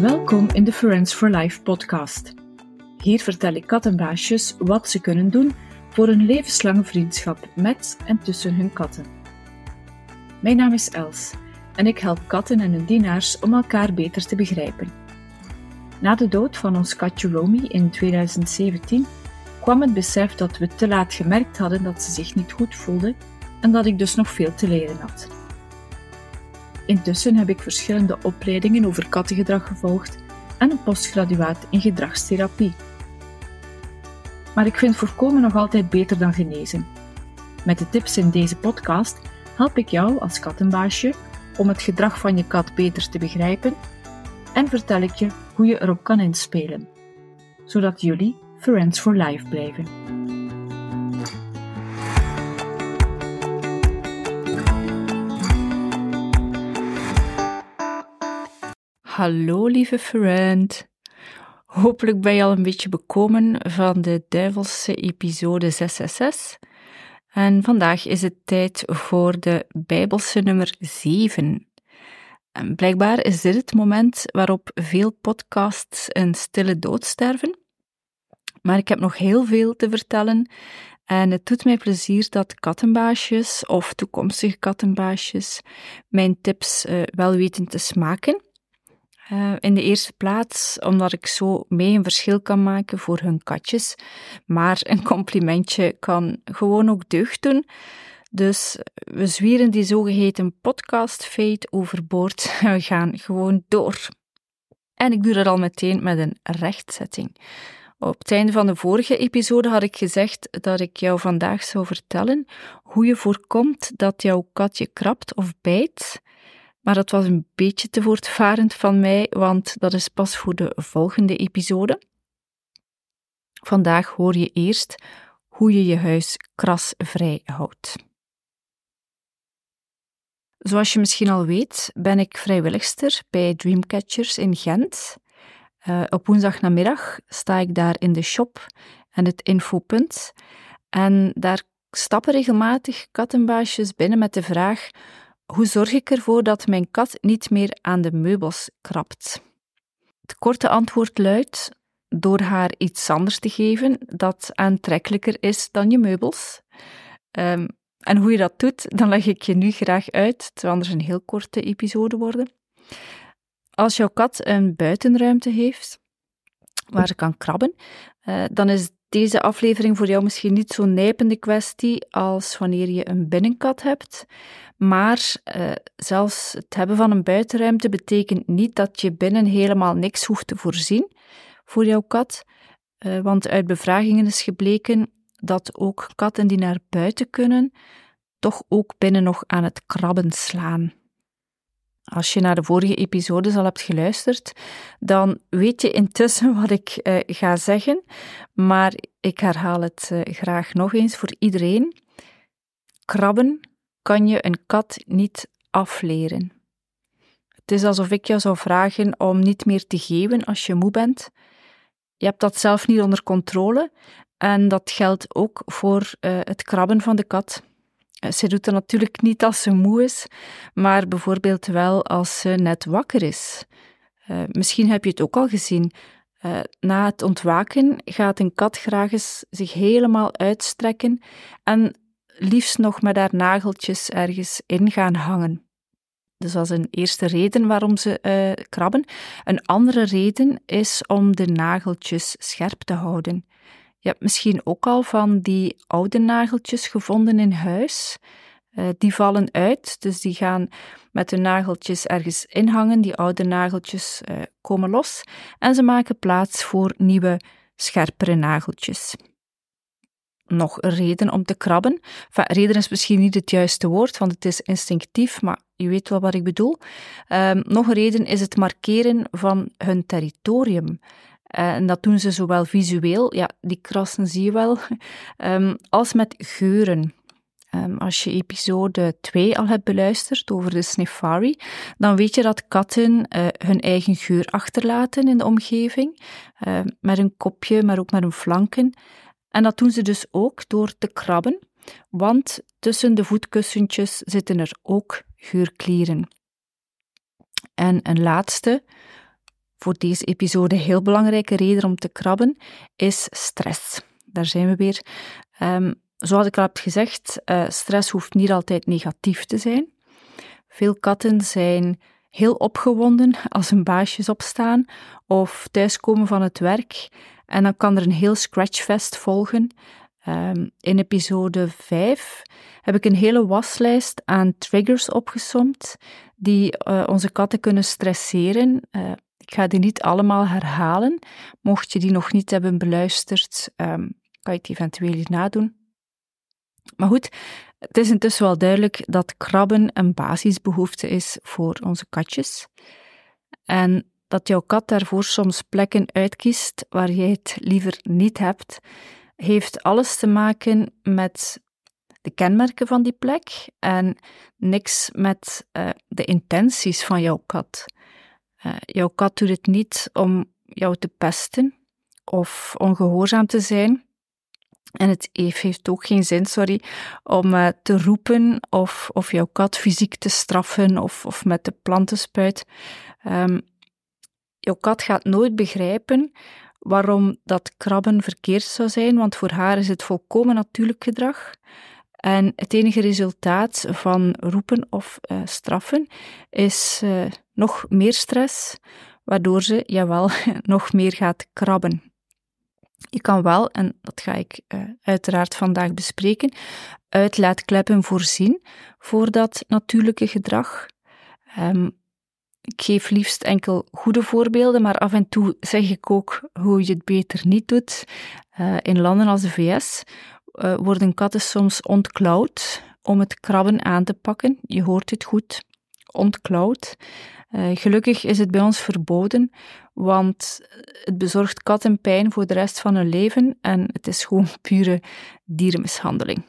Welkom in de Friends for Life podcast. Hier vertel ik kattenbaasjes wat ze kunnen doen voor een levenslange vriendschap met en tussen hun katten. Mijn naam is Els en ik help katten en hun dienaars om elkaar beter te begrijpen. Na de dood van ons katje Romy in 2017 kwam het besef dat we te laat gemerkt hadden dat ze zich niet goed voelde en dat ik dus nog veel te leren had. Intussen heb ik verschillende opleidingen over kattengedrag gevolgd en een postgraduaat in gedragstherapie. Maar ik vind voorkomen nog altijd beter dan genezen. Met de tips in deze podcast help ik jou als kattenbaasje om het gedrag van je kat beter te begrijpen en vertel ik je hoe je erop kan inspelen, zodat jullie Friends for Life blijven. Hallo lieve friend. Hopelijk ben je al een beetje bekomen van de duivelse episode 666. En vandaag is het tijd voor de Bijbelse nummer 7. En blijkbaar is dit het moment waarop veel podcasts een stille dood sterven. Maar ik heb nog heel veel te vertellen en het doet mij plezier dat kattenbaasjes of toekomstige kattenbaasjes mijn tips uh, wel weten te smaken. Uh, in de eerste plaats omdat ik zo mee een verschil kan maken voor hun katjes. Maar een complimentje kan gewoon ook deugd doen. Dus we zwieren die zogeheten podcast fade overboord we gaan gewoon door. En ik doe dat al meteen met een rechtzetting. Op het einde van de vorige episode had ik gezegd dat ik jou vandaag zou vertellen hoe je voorkomt dat jouw katje krabt of bijt. Maar dat was een beetje te voortvarend van mij, want dat is pas voor de volgende episode. Vandaag hoor je eerst hoe je je huis krasvrij houdt. Zoals je misschien al weet, ben ik vrijwilligster bij Dreamcatchers in Gent. Uh, op woensdagnamiddag sta ik daar in de shop en het infopunt. En daar stappen regelmatig kattenbaasjes binnen met de vraag: hoe zorg ik ervoor dat mijn kat niet meer aan de meubels krabt? Het korte antwoord luidt: door haar iets anders te geven dat aantrekkelijker is dan je meubels. Um, en hoe je dat doet, dan leg ik je nu graag uit. Het zal anders een heel korte episode worden. Als jouw kat een buitenruimte heeft waar ze kan krabben, uh, dan is deze aflevering voor jou misschien niet zo'n nijpende kwestie als wanneer je een binnenkat hebt. Maar uh, zelfs het hebben van een buitenruimte betekent niet dat je binnen helemaal niks hoeft te voorzien voor jouw kat. Uh, want uit bevragingen is gebleken dat ook katten die naar buiten kunnen, toch ook binnen nog aan het krabben slaan. Als je naar de vorige episodes al hebt geluisterd, dan weet je intussen wat ik uh, ga zeggen, maar ik herhaal het uh, graag nog eens voor iedereen. Krabben kan je een kat niet afleren. Het is alsof ik jou zou vragen om niet meer te geven als je moe bent. Je hebt dat zelf niet onder controle en dat geldt ook voor uh, het krabben van de kat. Eh, ze doet het natuurlijk niet als ze moe is, maar bijvoorbeeld wel als ze net wakker is. Uh, misschien heb je het ook al gezien. Uh, na het ontwaken gaat een kat graag eens zich helemaal uitstrekken en liefst nog met haar nageltjes ergens in gaan hangen. Dus dat is een eerste reden waarom ze krabben. Een andere reden is om de nageltjes scherp te houden. Je hebt misschien ook al van die oude nageltjes gevonden in huis. Uh, die vallen uit, dus die gaan met hun nageltjes ergens inhangen. Die oude nageltjes uh, komen los en ze maken plaats voor nieuwe, scherpere nageltjes. Nog reden om te krabben. Reden is misschien niet het juiste woord, want het is instinctief, maar je weet wel wat ik bedoel. Uh, nog een reden is het markeren van hun territorium. Uh, en dat doen ze zowel visueel, ja, die krassen zie je wel, um, als met geuren. Um, als je episode 2 al hebt beluisterd over de Sniffari, dan weet je dat katten uh, hun eigen geur achterlaten in de omgeving, uh, met hun kopje, maar ook met hun flanken. En dat doen ze dus ook door te krabben, want tussen de voetkussentjes zitten er ook geurklieren. En een laatste, voor deze episode heel belangrijke reden om te krabben is stress. Daar zijn we weer. Um, zoals ik al heb gezegd, uh, stress hoeft niet altijd negatief te zijn. Veel katten zijn heel opgewonden als hun baasjes opstaan of thuiskomen van het werk en dan kan er een heel scratchfest volgen. Um, in episode 5 heb ik een hele waslijst aan triggers opgesomd die uh, onze katten kunnen stresseren. Uh, ik ga die niet allemaal herhalen. Mocht je die nog niet hebben beluisterd, um, kan je het eventueel hier nadoen. Maar goed, het is intussen wel duidelijk dat krabben een basisbehoefte is voor onze katjes. En dat jouw kat daarvoor soms plekken uitkiest waar jij het liever niet hebt, heeft alles te maken met de kenmerken van die plek en niks met uh, de intenties van jouw kat. Uh, jouw kat doet het niet om jou te pesten of ongehoorzaam te zijn. En het heeft ook geen zin, sorry, om uh, te roepen of, of jouw kat fysiek te straffen of, of met de plantenspuit. Um, jouw kat gaat nooit begrijpen waarom dat krabben verkeerd zou zijn, want voor haar is het volkomen natuurlijk gedrag. En het enige resultaat van roepen of uh, straffen is uh, nog meer stress, waardoor ze, jawel, nog meer gaat krabben. Je kan wel, en dat ga ik uh, uiteraard vandaag bespreken, uitlaatkleppen voorzien voor dat natuurlijke gedrag. Um, ik geef liefst enkel goede voorbeelden, maar af en toe zeg ik ook hoe je het beter niet doet. In landen als de VS uh, worden katten soms ontklauwd om het krabben aan te pakken. Je hoort het goed, ontklauwd. Uh, gelukkig is het bij ons verboden, want het bezorgt katten pijn voor de rest van hun leven en het is gewoon pure dierenmishandeling.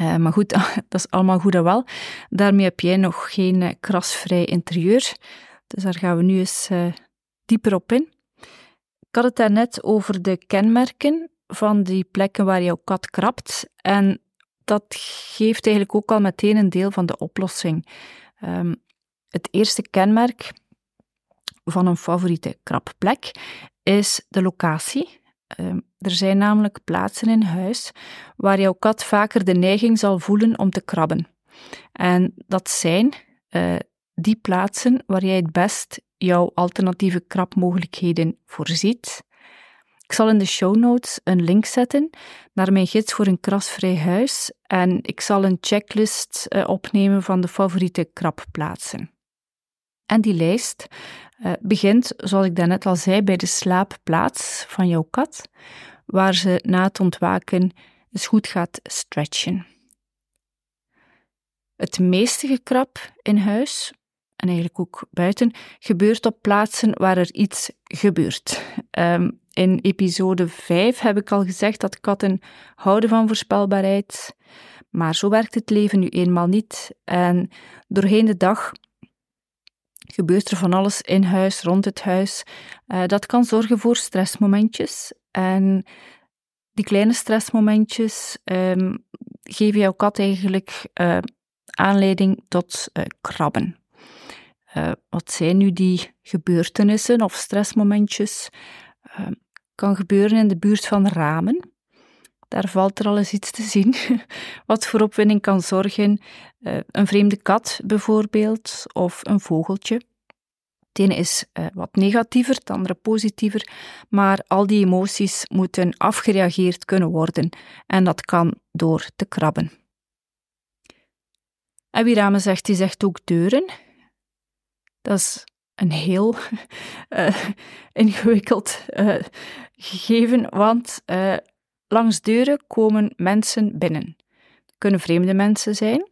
Uh, maar goed, dat is allemaal goed en wel. Daarmee heb jij nog geen krasvrij interieur. Dus daar gaan we nu eens dieper op in. Ik had het daarnet over de kenmerken van die plekken waar jouw kat krabt. En dat geeft eigenlijk ook al meteen een deel van de oplossing. Um, het eerste kenmerk van een favoriete krabplek is de locatie. Um, er zijn namelijk plaatsen in huis waar jouw kat vaker de neiging zal voelen om te krabben. En dat zijn uh, die plaatsen waar jij het best jouw alternatieve krabmogelijkheden voorziet. Ik zal in de show notes een link zetten naar mijn gids voor een krasvrij huis en ik zal een checklist uh, opnemen van de favoriete krabplaatsen. En die lijst uh, begint, zoals ik daarnet al zei, bij de slaapplaats van jouw kat, waar ze na het ontwaken eens goed gaat stretchen. Het meeste gekrap in huis, en eigenlijk ook buiten, gebeurt op plaatsen waar er iets gebeurt. Um, in episode 5 heb ik al gezegd dat katten houden van voorspelbaarheid, maar zo werkt het leven nu eenmaal niet. En doorheen de dag gebeurt er van alles in huis, rond het huis. Uh, dat kan zorgen voor stressmomentjes. En die kleine stressmomentjes um, geven jouw kat eigenlijk uh, aanleiding tot uh, krabben. wat zijn nu die gebeurtenissen of stressmomentjes? Ehm, kan gebeuren in de buurt van ramen. Daar valt er al eens iets te zien, wat voor opwinding kan zorgen. Uh, een vreemde kat bijvoorbeeld, of een vogeltje. Het ene is uh, wat negatiever, het andere positiever, maar al die emoties moeten afgereageerd kunnen worden en dat kan door te krabben. En wie ramen zegt, die zegt ook deuren. Dat is een heel uh, ingewikkeld uh, gegeven, want uh, langs deuren komen mensen binnen. Kunnen vreemde mensen zijn,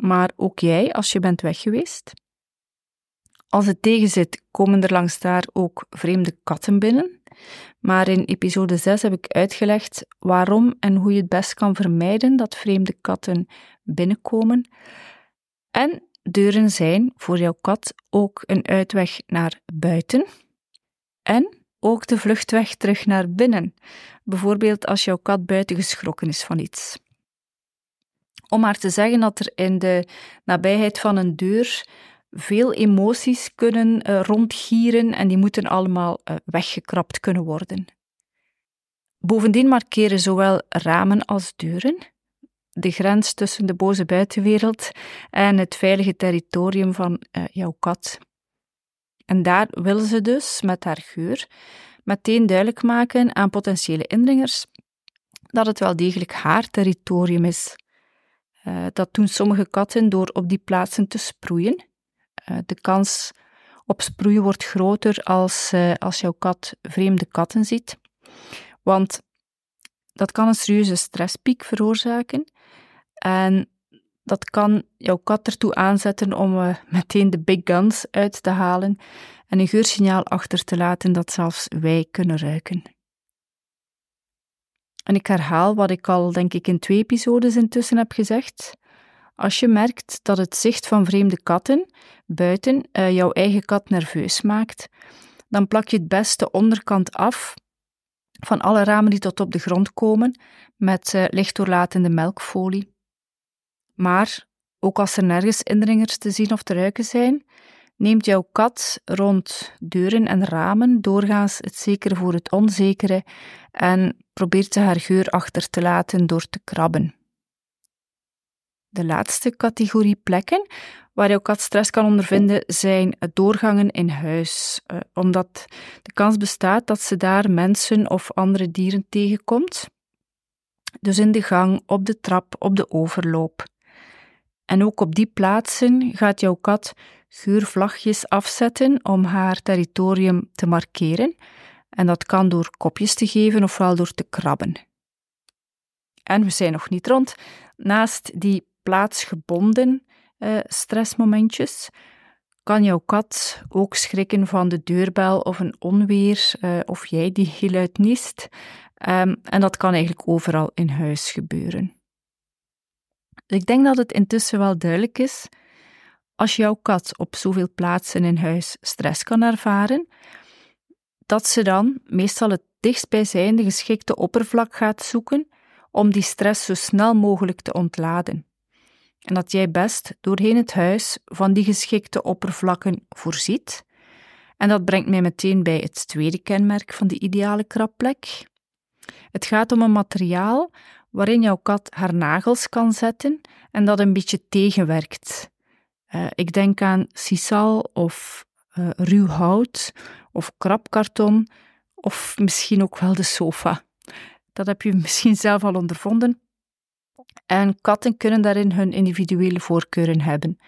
maar ook jij als je bent weg geweest. Als het tegenzit, komen er langs daar ook vreemde katten binnen. Maar in episode 6 heb ik uitgelegd waarom en hoe je het best kan vermijden dat vreemde katten binnenkomen. En deuren zijn voor jouw kat ook een uitweg naar buiten en ook de vluchtweg terug naar binnen, bijvoorbeeld als jouw kat buiten geschrokken is van iets. Om maar te zeggen dat er in de nabijheid van een deur veel emoties kunnen uh, rondgieren en die moeten allemaal uh, weggekrapt kunnen worden. Bovendien markeren zowel ramen als deuren de grens tussen de boze buitenwereld en het veilige territorium van uh, jouw kat. En daar wil ze dus met haar geur meteen duidelijk maken aan potentiële indringers dat het wel degelijk haar territorium is. Uh, dat doen sommige katten door op die plaatsen te sproeien. Uh, de kans op sproeien wordt groter als, als jouw kat vreemde katten ziet. Want dat kan een serieuze stresspiek veroorzaken. En dat kan jouw kat ertoe aanzetten om meteen de big guns uit te halen en een geursignaal achter te laten dat zelfs wij kunnen ruiken. En ik herhaal wat ik al, denk ik, in twee episodes intussen heb gezegd. Als je merkt dat het zicht van vreemde katten buiten uh, jouw eigen kat nerveus maakt, dan plak je het best de onderkant af van alle ramen die tot op de grond komen met uh, lichtdoorlatende melkfolie. Maar ook als er nergens indringers te zien of te ruiken zijn, neemt jouw kat rond deuren en ramen doorgaans het zekere voor het onzekere en probeert ze haar geur achter te laten door te krabben. De laatste categorie plekken waar jouw kat stress kan ondervinden zijn doorgangen in huis, eh, omdat de kans bestaat dat ze daar mensen of andere dieren tegenkomt. Dus in de gang, op de trap, op de overloop. En ook op die plaatsen gaat jouw kat geurvlagjes afzetten om haar territorium te markeren. En dat kan door kopjes te geven ofwel door te krabben. En we zijn nog niet rond. Naast die plaatsgebonden uh, stressmomentjes kan jouw kat ook schrikken van de deurbel of een onweer uh, of jij die heel luid niest. Um, en dat kan eigenlijk overal in huis gebeuren. Ik denk dat het intussen wel duidelijk is als jouw kat op zoveel plaatsen in huis stress kan ervaren, dat ze dan meestal het dichtstbijzijnde geschikte oppervlak gaat zoeken om die stress zo snel mogelijk te ontladen. En dat jij best doorheen het huis van die geschikte oppervlakken voorziet. En dat brengt mij meteen bij het tweede kenmerk van de ideale krabplek. Het gaat om een materiaal waarin jouw kat haar nagels kan zetten en dat een beetje tegenwerkt. Uh, ik denk aan sisal of uh, ruw hout of krabkarton of misschien ook wel de sofa. Dat heb je misschien zelf al ondervonden. En katten kunnen daarin hun individuele voorkeuren hebben.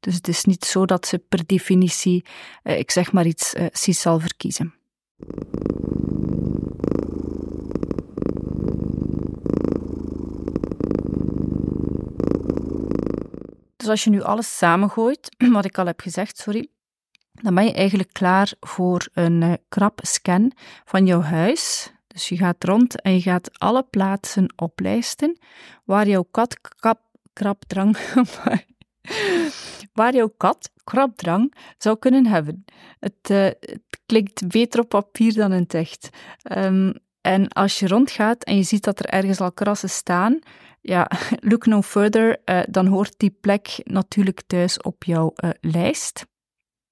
Dus het is niet zo dat ze per definitie, uh, ik zeg maar iets, sisal verkiezen. Als je nu alles samengooit, wat ik al heb gezegd, sorry, dan ben je eigenlijk klaar voor een uh, krap scan van jouw huis. Dus je gaat rond en je gaat alle plaatsen oplijsten waar jouw kat kap, krapdrang, waar jouw kat krapdrang zou kunnen hebben. Het, uh, het, klinkt beter op papier dan in het echt. Um, en als je rondgaat en je ziet dat er ergens al krassen staan, ja, look no further, uh, dan hoort die plek natuurlijk thuis op jouw uh, lijst.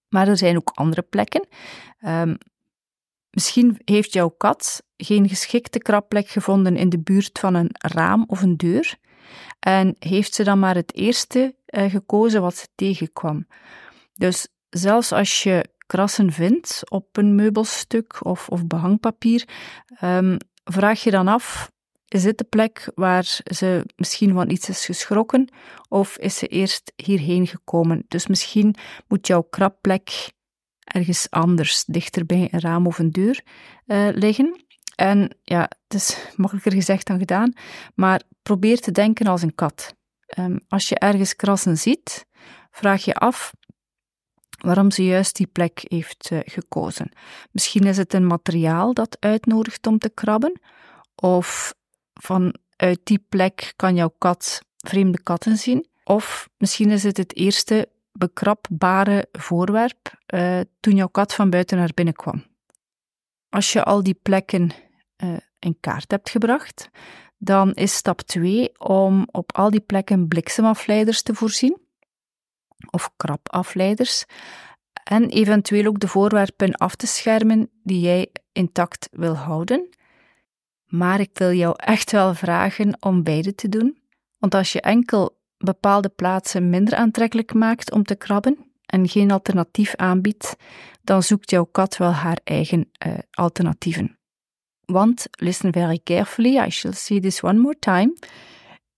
Maar er zijn ook andere plekken. Um, misschien heeft jouw kat geen geschikte krabplek gevonden in de buurt van een raam of een deur. En heeft ze dan maar het eerste uh, gekozen wat ze tegenkwam. Dus zelfs als je krassen vindt op een meubelstuk of, of behangpapier, um, vraag je dan af is dit de plek waar ze misschien van iets is geschrokken of is ze eerst hierheen gekomen? Dus misschien moet jouw krabplek ergens anders, dichter bij een raam of een deur, uh, liggen. En ja, het is makkelijker gezegd dan gedaan, maar probeer te denken als een kat. Um, als je ergens krassen ziet, vraag je af waarom ze juist die plek heeft uh, gekozen. Misschien is het een materiaal dat uitnodigt om te krabben, of vanuit die plek kan jouw kat vreemde katten zien. Of misschien is het het eerste bekrapbare voorwerp uh, toen jouw kat van buiten naar binnen kwam. Als je al die plekken uh, in kaart hebt gebracht, dan is stap 2 om op al die plekken bliksemafleiders te voorzien. of krabafleiders en eventueel ook de voorwerpen af te schermen die jij intact wil houden. Maar ik wil jou echt wel vragen om beide te doen, want als je enkel bepaalde plaatsen minder aantrekkelijk maakt om te krabben en geen alternatief aanbiedt, dan zoekt jouw kat wel haar eigen uh, alternatieven. Want, listen very carefully, I shall say this one more time.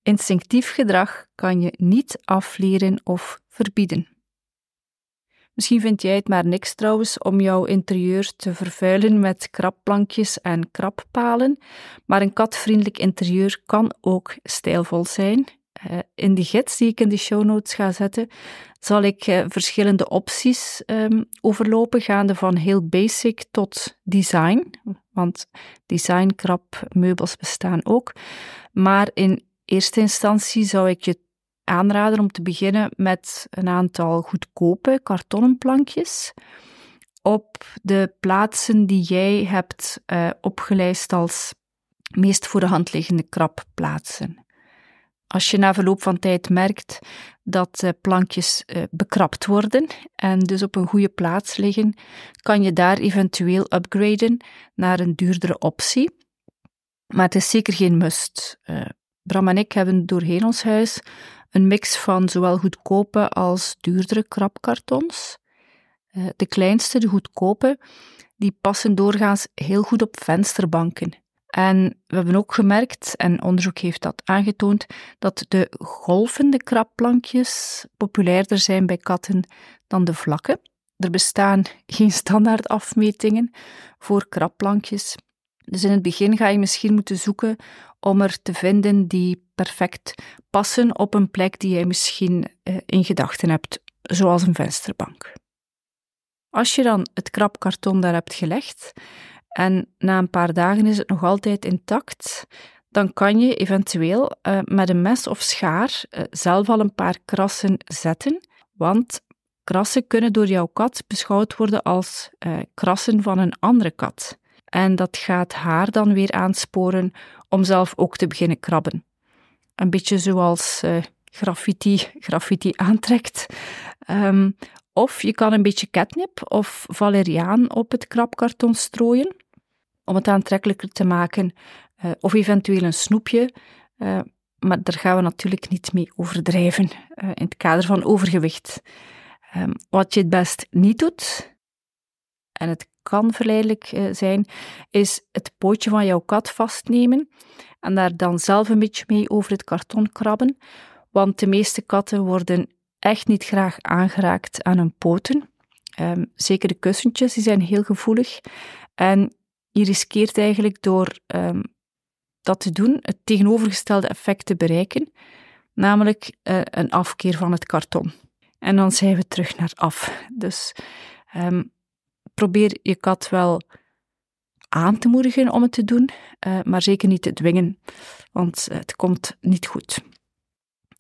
Instinctief gedrag kan je niet afleren of verbieden. Misschien vind jij het maar niks trouwens om jouw interieur te vervuilen met krabplankjes en krabpalen, maar een katvriendelijk interieur kan ook stijlvol zijn. Eh, in de gids die ik in de show notes ga zetten, zal ik eh, verschillende opties um, overlopen, gaande van heel basic tot design, want designkrabmeubels bestaan ook. Maar in eerste instantie zou ik je aanraden om te beginnen met een aantal goedkope kartonnen plankjes op de plaatsen die jij hebt uh, als meest voor de hand liggende krabplaatsen. Als je na verloop van tijd merkt dat uh, plankjes uh, bekrapt worden en dus op een goede plaats liggen, kan je daar eventueel upgraden naar een duurdere optie. Maar het is zeker geen must. Bram en ik hebben doorheen ons huis een mix van zowel goedkope als duurdere krabkartons. Eh, de kleinste, de goedkope, die passen doorgaans heel goed op vensterbanken. En we hebben ook gemerkt, en onderzoek heeft dat aangetoond, dat de golvende krabplankjes populairder zijn bij katten dan de vlakke. Er bestaan geen standaard afmetingen voor krabplankjes. Dus in het begin ga je misschien moeten zoeken om er te vinden die perfect passen op een plek die jij misschien uh, in gedachten hebt, zoals een vensterbank. Als je dan het krabkarton daar hebt gelegd en na een paar dagen is het nog altijd intact, dan kan je eventueel uh, met een mes of schaar uh, zelf al een paar krassen zetten, want krassen kunnen door jouw kat beschouwd worden als krassen van een andere kat. En dat gaat haar dan weer aansporen om zelf ook te beginnen krabben. Een beetje zoals uh, graffiti, graffiti aantrekt. Um, of je kan een beetje catnip of valeriaan op het krabkarton strooien om het aantrekkelijker te maken. Uh, of eventueel een snoepje. Uh, maar daar gaan we natuurlijk niet mee overdrijven in het kader van overgewicht. Um, wat je het best niet doet, en het kan verleidelijk uh, zijn, is het pootje van jouw kat vastnemen en daar dan zelf een beetje mee over het karton krabben, want de meeste katten worden echt niet graag aangeraakt aan hun poten. Um, zeker de kussentjes, die zijn heel gevoelig. En je riskeert eigenlijk door um, dat te doen het tegenovergestelde effect te bereiken, namelijk uh, een afkeer van het karton. En dan zijn we terug naar af. Dus um, probeer je kat wel aan te moedigen om het te doen, uh, maar zeker niet te dwingen, want het komt niet goed.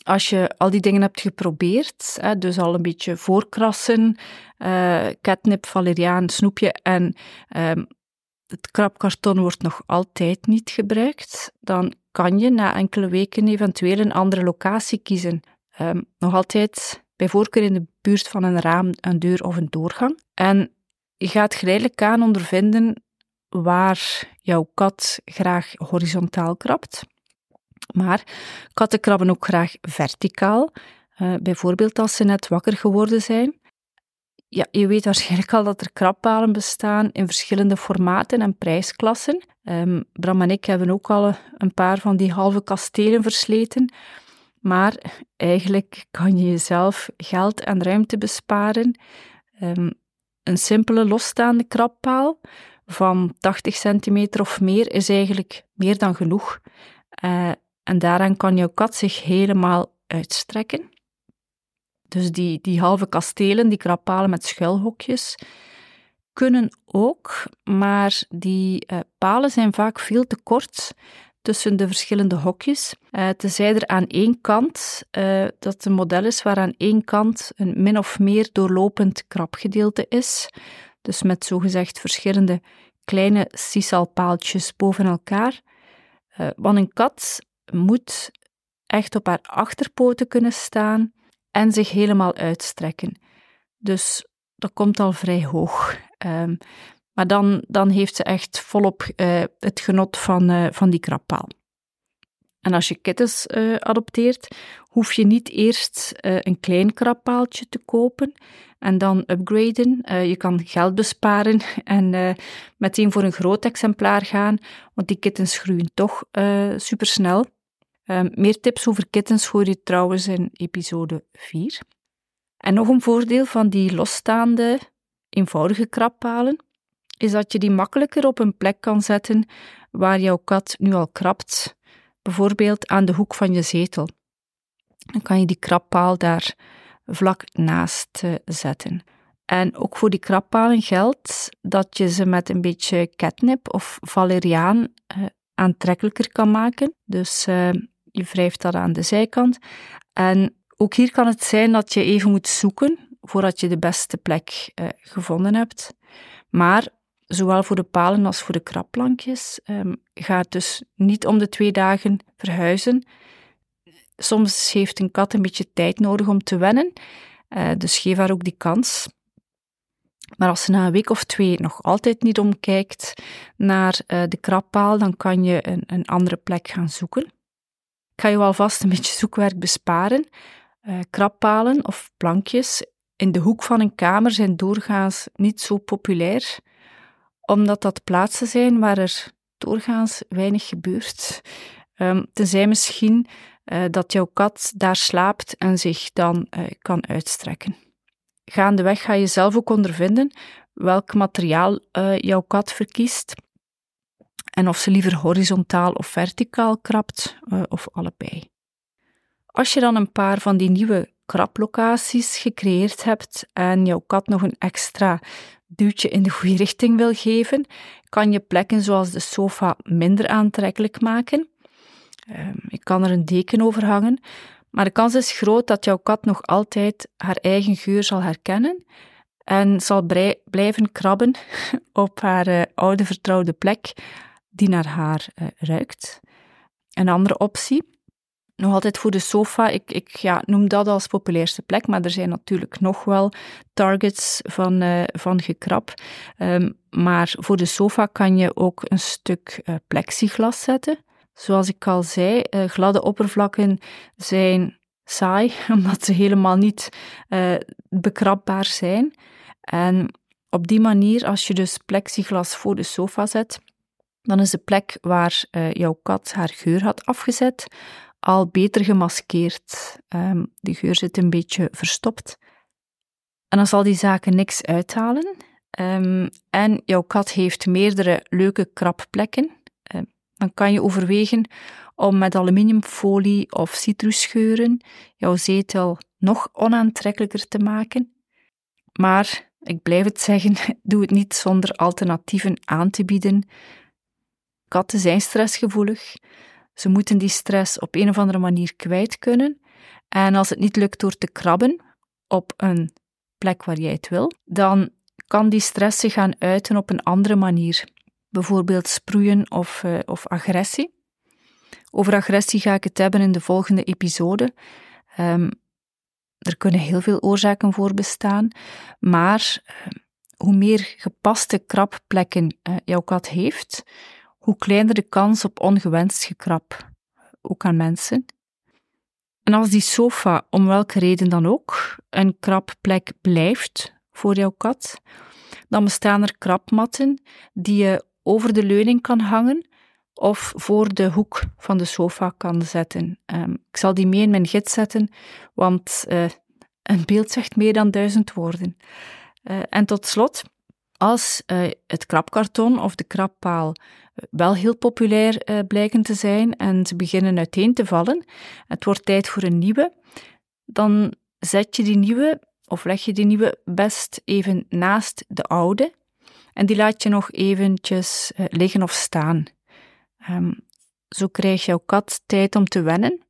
Als je al die dingen hebt geprobeerd, dus al een beetje voorkrassen, catnip, valeriaan, snoepje en um, het krabkarton wordt nog altijd niet gebruikt, dan kan je na enkele weken eventueel een andere locatie kiezen. Um, nog altijd bij voorkeur in de buurt van een raam, een deur of een doorgang. En je gaat geleidelijk aan ondervinden waar jouw kat graag horizontaal krabt. Maar katten krabben ook graag verticaal. Uh, bijvoorbeeld als ze net wakker geworden zijn. Ja, je weet waarschijnlijk al dat er krabpalen bestaan in verschillende formaten en prijsklassen. Um, Bram en ik hebben ook al een paar van die halve kastelen versleten. Maar eigenlijk kan je jezelf geld en ruimte besparen. Um, een simpele losstaande krabpaal van 80 centimeter of meer is eigenlijk meer dan genoeg. Uh, en daaraan kan jouw kat zich helemaal uitstrekken. Dus die, die halve kastelen, die krabpalen met schuilhokjes, kunnen ook, maar die uh, palen zijn vaak veel te kort tussen de verschillende hokjes. Uh, tenzij er aan één kant, uh, dat een model is waar aan één kant een min of meer doorlopend krabgedeelte is. Dus met zogezegd verschillende kleine sisalpaaltjes boven elkaar. Uh, want een kat moet echt op haar achterpoten kunnen staan en zich helemaal uitstrekken. Dus dat komt al vrij hoog. Um, maar dan, dan heeft ze echt volop uh, het genot van, uh, van die krabpaal. En als je kittens uh, adopteert, hoef je niet eerst een klein krabbaaltje te kopen en dan upgraden. je kan geld besparen en meteen voor een groot exemplaar gaan, want die kittens groeien toch supersnel. Ehm, meer tips over kittens hoor je trouwens in episode 4. En nog een voordeel van die losstaande, eenvoudige krabbalen is dat je die makkelijker op een plek kan zetten waar jouw kat nu al krabt, bijvoorbeeld aan de hoek van je zetel. Dan kan je die krabpaal daar vlak naast uh, zetten. En ook voor die krabpalen geldt dat je ze met een beetje catnip of valeriaan uh, aantrekkelijker kan maken. Dus uh, je wrijft dat aan de zijkant. En ook hier kan het zijn dat je even moet zoeken voordat je de beste plek gevonden hebt. Maar zowel voor de palen als voor de krabplankjes. Um, ga dus niet om de twee dagen verhuizen. Soms heeft een kat een beetje tijd nodig om te wennen, uh, dus geef haar ook die kans. Maar als ze na een week of twee nog altijd niet omkijkt naar uh, de krabpaal, dan kan je een, een, andere plek gaan zoeken. Ik ga je alvast een beetje zoekwerk besparen. Uh, krabpalen of plankjes in de hoek van een kamer zijn doorgaans niet zo populair omdat dat plaatsen zijn waar er doorgaans weinig gebeurt. Um, tenzij misschien uh, dat jouw kat daar slaapt en zich dan uh, kan uitstrekken. Gaandeweg ga je zelf ook ondervinden welk materiaal uh, jouw kat verkiest en of ze liever horizontaal of verticaal krabt of allebei. Als je dan een paar van die nieuwe krablocaties gecreëerd hebt en jouw kat nog een extra duwtje in de goede richting wil geven, kan je plekken zoals de sofa minder aantrekkelijk maken. Ehm, ik kan er een deken over hangen, maar de kans is groot dat jouw kat nog altijd haar eigen geur zal herkennen en zal blijven krabben op haar uh, oude vertrouwde plek die naar haar uh, ruikt. Een andere optie nog altijd voor de sofa. Ik, ik ja, noem dat als populairste plek, maar er zijn natuurlijk nog wel targets van, uh, van gekrab. Um, maar voor de sofa kan je ook een stuk uh, plexiglas zetten. Zoals ik al zei, uh, gladde oppervlakken zijn saai, omdat ze helemaal niet bekrabbaar zijn. En op die manier, als je dus plexiglas voor de sofa zet, dan is de plek waar jouw kat haar geur had afgezet al beter gemaskeerd. Um, die geur zit een beetje verstopt. En dan zal die zaken niks uithalen. Um, en jouw kat heeft meerdere leuke krabplekken. Um, dan kan je overwegen om met aluminiumfolie of citrusgeuren jouw zetel nog onaantrekkelijker te maken. Maar ik blijf het zeggen, doe het niet zonder alternatieven aan te bieden. Katten zijn stressgevoelig. Ze moeten die stress op een of andere manier kwijt kunnen. En als het niet lukt door te krabben op een plek waar jij het wil, dan kan die stress zich gaan uiten op een andere manier. Bijvoorbeeld sproeien of, uh, of agressie. Over agressie ga ik het hebben in de volgende episode. Um, er kunnen heel veel oorzaken voor bestaan, maar uh, hoe meer gepaste krabplekken uh, jouw kat heeft, hoe kleiner de kans op ongewenst gekrap, ook aan mensen. En als die sofa, om welke reden dan ook, een krabplek blijft voor jouw kat, dan bestaan er krabmatten die je over de leuning kan hangen of voor de hoek van de sofa kan zetten. Um, ik zal die mee in mijn gids zetten, want uh, een beeld zegt meer dan duizend woorden. Uh, en tot slot, als uh, het krabkarton of de krabpaal wel heel populair uh, blijken te zijn en ze beginnen uiteen te vallen, het wordt tijd voor een nieuwe, dan zet je die nieuwe of leg je die nieuwe best even naast de oude en die laat je nog eventjes uh, liggen of staan. Um, zo krijgt jouw kat tijd om te wennen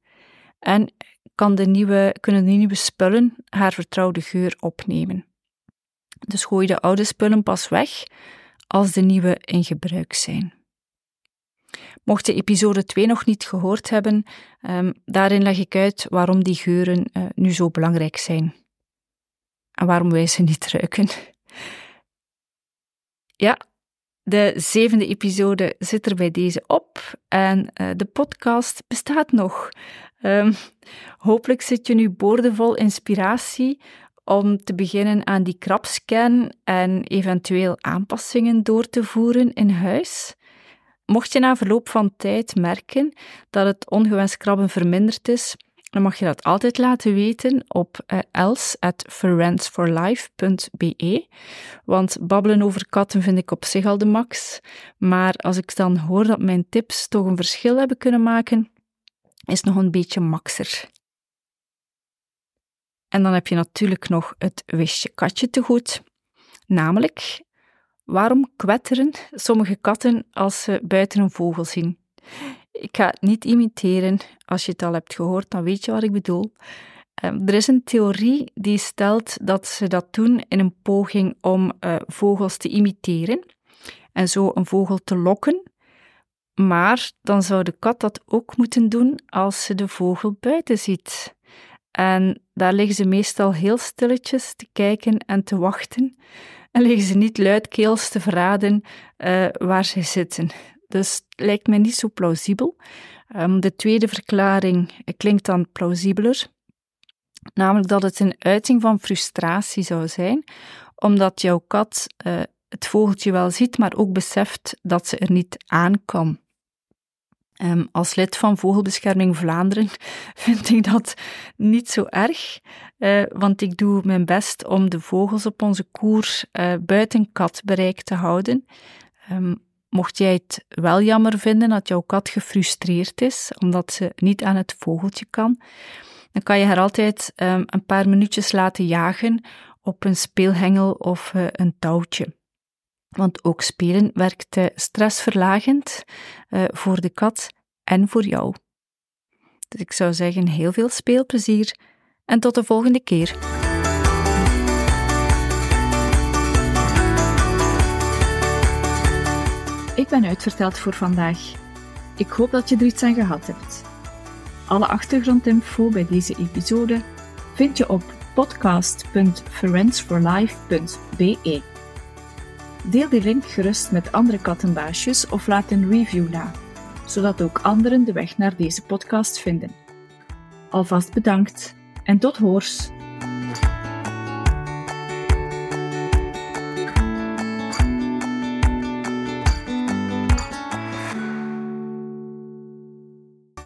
en kan de nieuwe, kunnen de nieuwe spullen haar vertrouwde geur opnemen. Dus gooi de oude spullen pas weg als de nieuwe in gebruik zijn. Mocht je episode 2 nog niet gehoord hebben, um, daarin leg ik uit waarom die geuren uh, nu zo belangrijk zijn. En waarom wij ze niet ruiken. Ja, de zevende episode zit er bij deze op en uh, de podcast bestaat nog. Um, hopelijk zit je nu boordevol inspiratie om te beginnen aan die krapscan en eventueel aanpassingen door te voeren in huis. Mocht je na verloop van tijd merken dat het ongewenst krabben verminderd is, dan mag je dat altijd laten weten op uh, els.friendsforlife.be. Want babbelen over katten vind ik op zich al de max. Maar als ik dan hoor dat mijn tips toch een verschil hebben kunnen maken, is nog een beetje maxer. En dan heb je natuurlijk nog het wisje katje te goed. Namelijk, waarom kwetteren sommige katten als ze buiten een vogel zien? Ik ga het niet imiteren. Als je het al hebt gehoord, dan weet je wat ik bedoel. Ehm, er is een theorie die stelt dat ze dat doen in een poging om uh, vogels te imiteren en zo een vogel te lokken. Maar dan zou de kat dat ook moeten doen als ze de vogel buiten ziet. En daar liggen ze meestal heel stilletjes te kijken en te wachten. En liggen ze niet luidkeels te verraden uh, waar ze zitten. Dus lijkt mij niet zo plausibel. Um, de tweede verklaring klinkt dan plausibeler. Namelijk dat het een uiting van frustratie zou zijn, omdat jouw kat uh, het vogeltje wel ziet, maar ook beseft dat ze er niet aan kan. Um, als lid van Vogelbescherming Vlaanderen vind ik dat niet zo erg, uh, want ik doe mijn best om de vogels op onze koers uh, buiten katbereik te houden. Um, mocht jij het wel jammer vinden dat jouw kat gefrustreerd is omdat ze niet aan het vogeltje kan, dan kan je haar altijd um, een paar minuutjes laten jagen op een speelhengel of uh, een touwtje. Want ook spelen werkt stressverlagend uh, voor de kat en voor jou. Dus ik zou zeggen, heel veel speelplezier en tot de volgende keer. Ik ben uitverteld voor vandaag. Ik hoop dat je er iets aan gehad hebt. Alle achtergrondinfo bij deze episode vind je op podcast.friendsforlife.be. Deel die link gerust met andere kattenbaasjes of laat een review na, zodat ook anderen de weg naar deze podcast vinden. Alvast bedankt en tot hoors!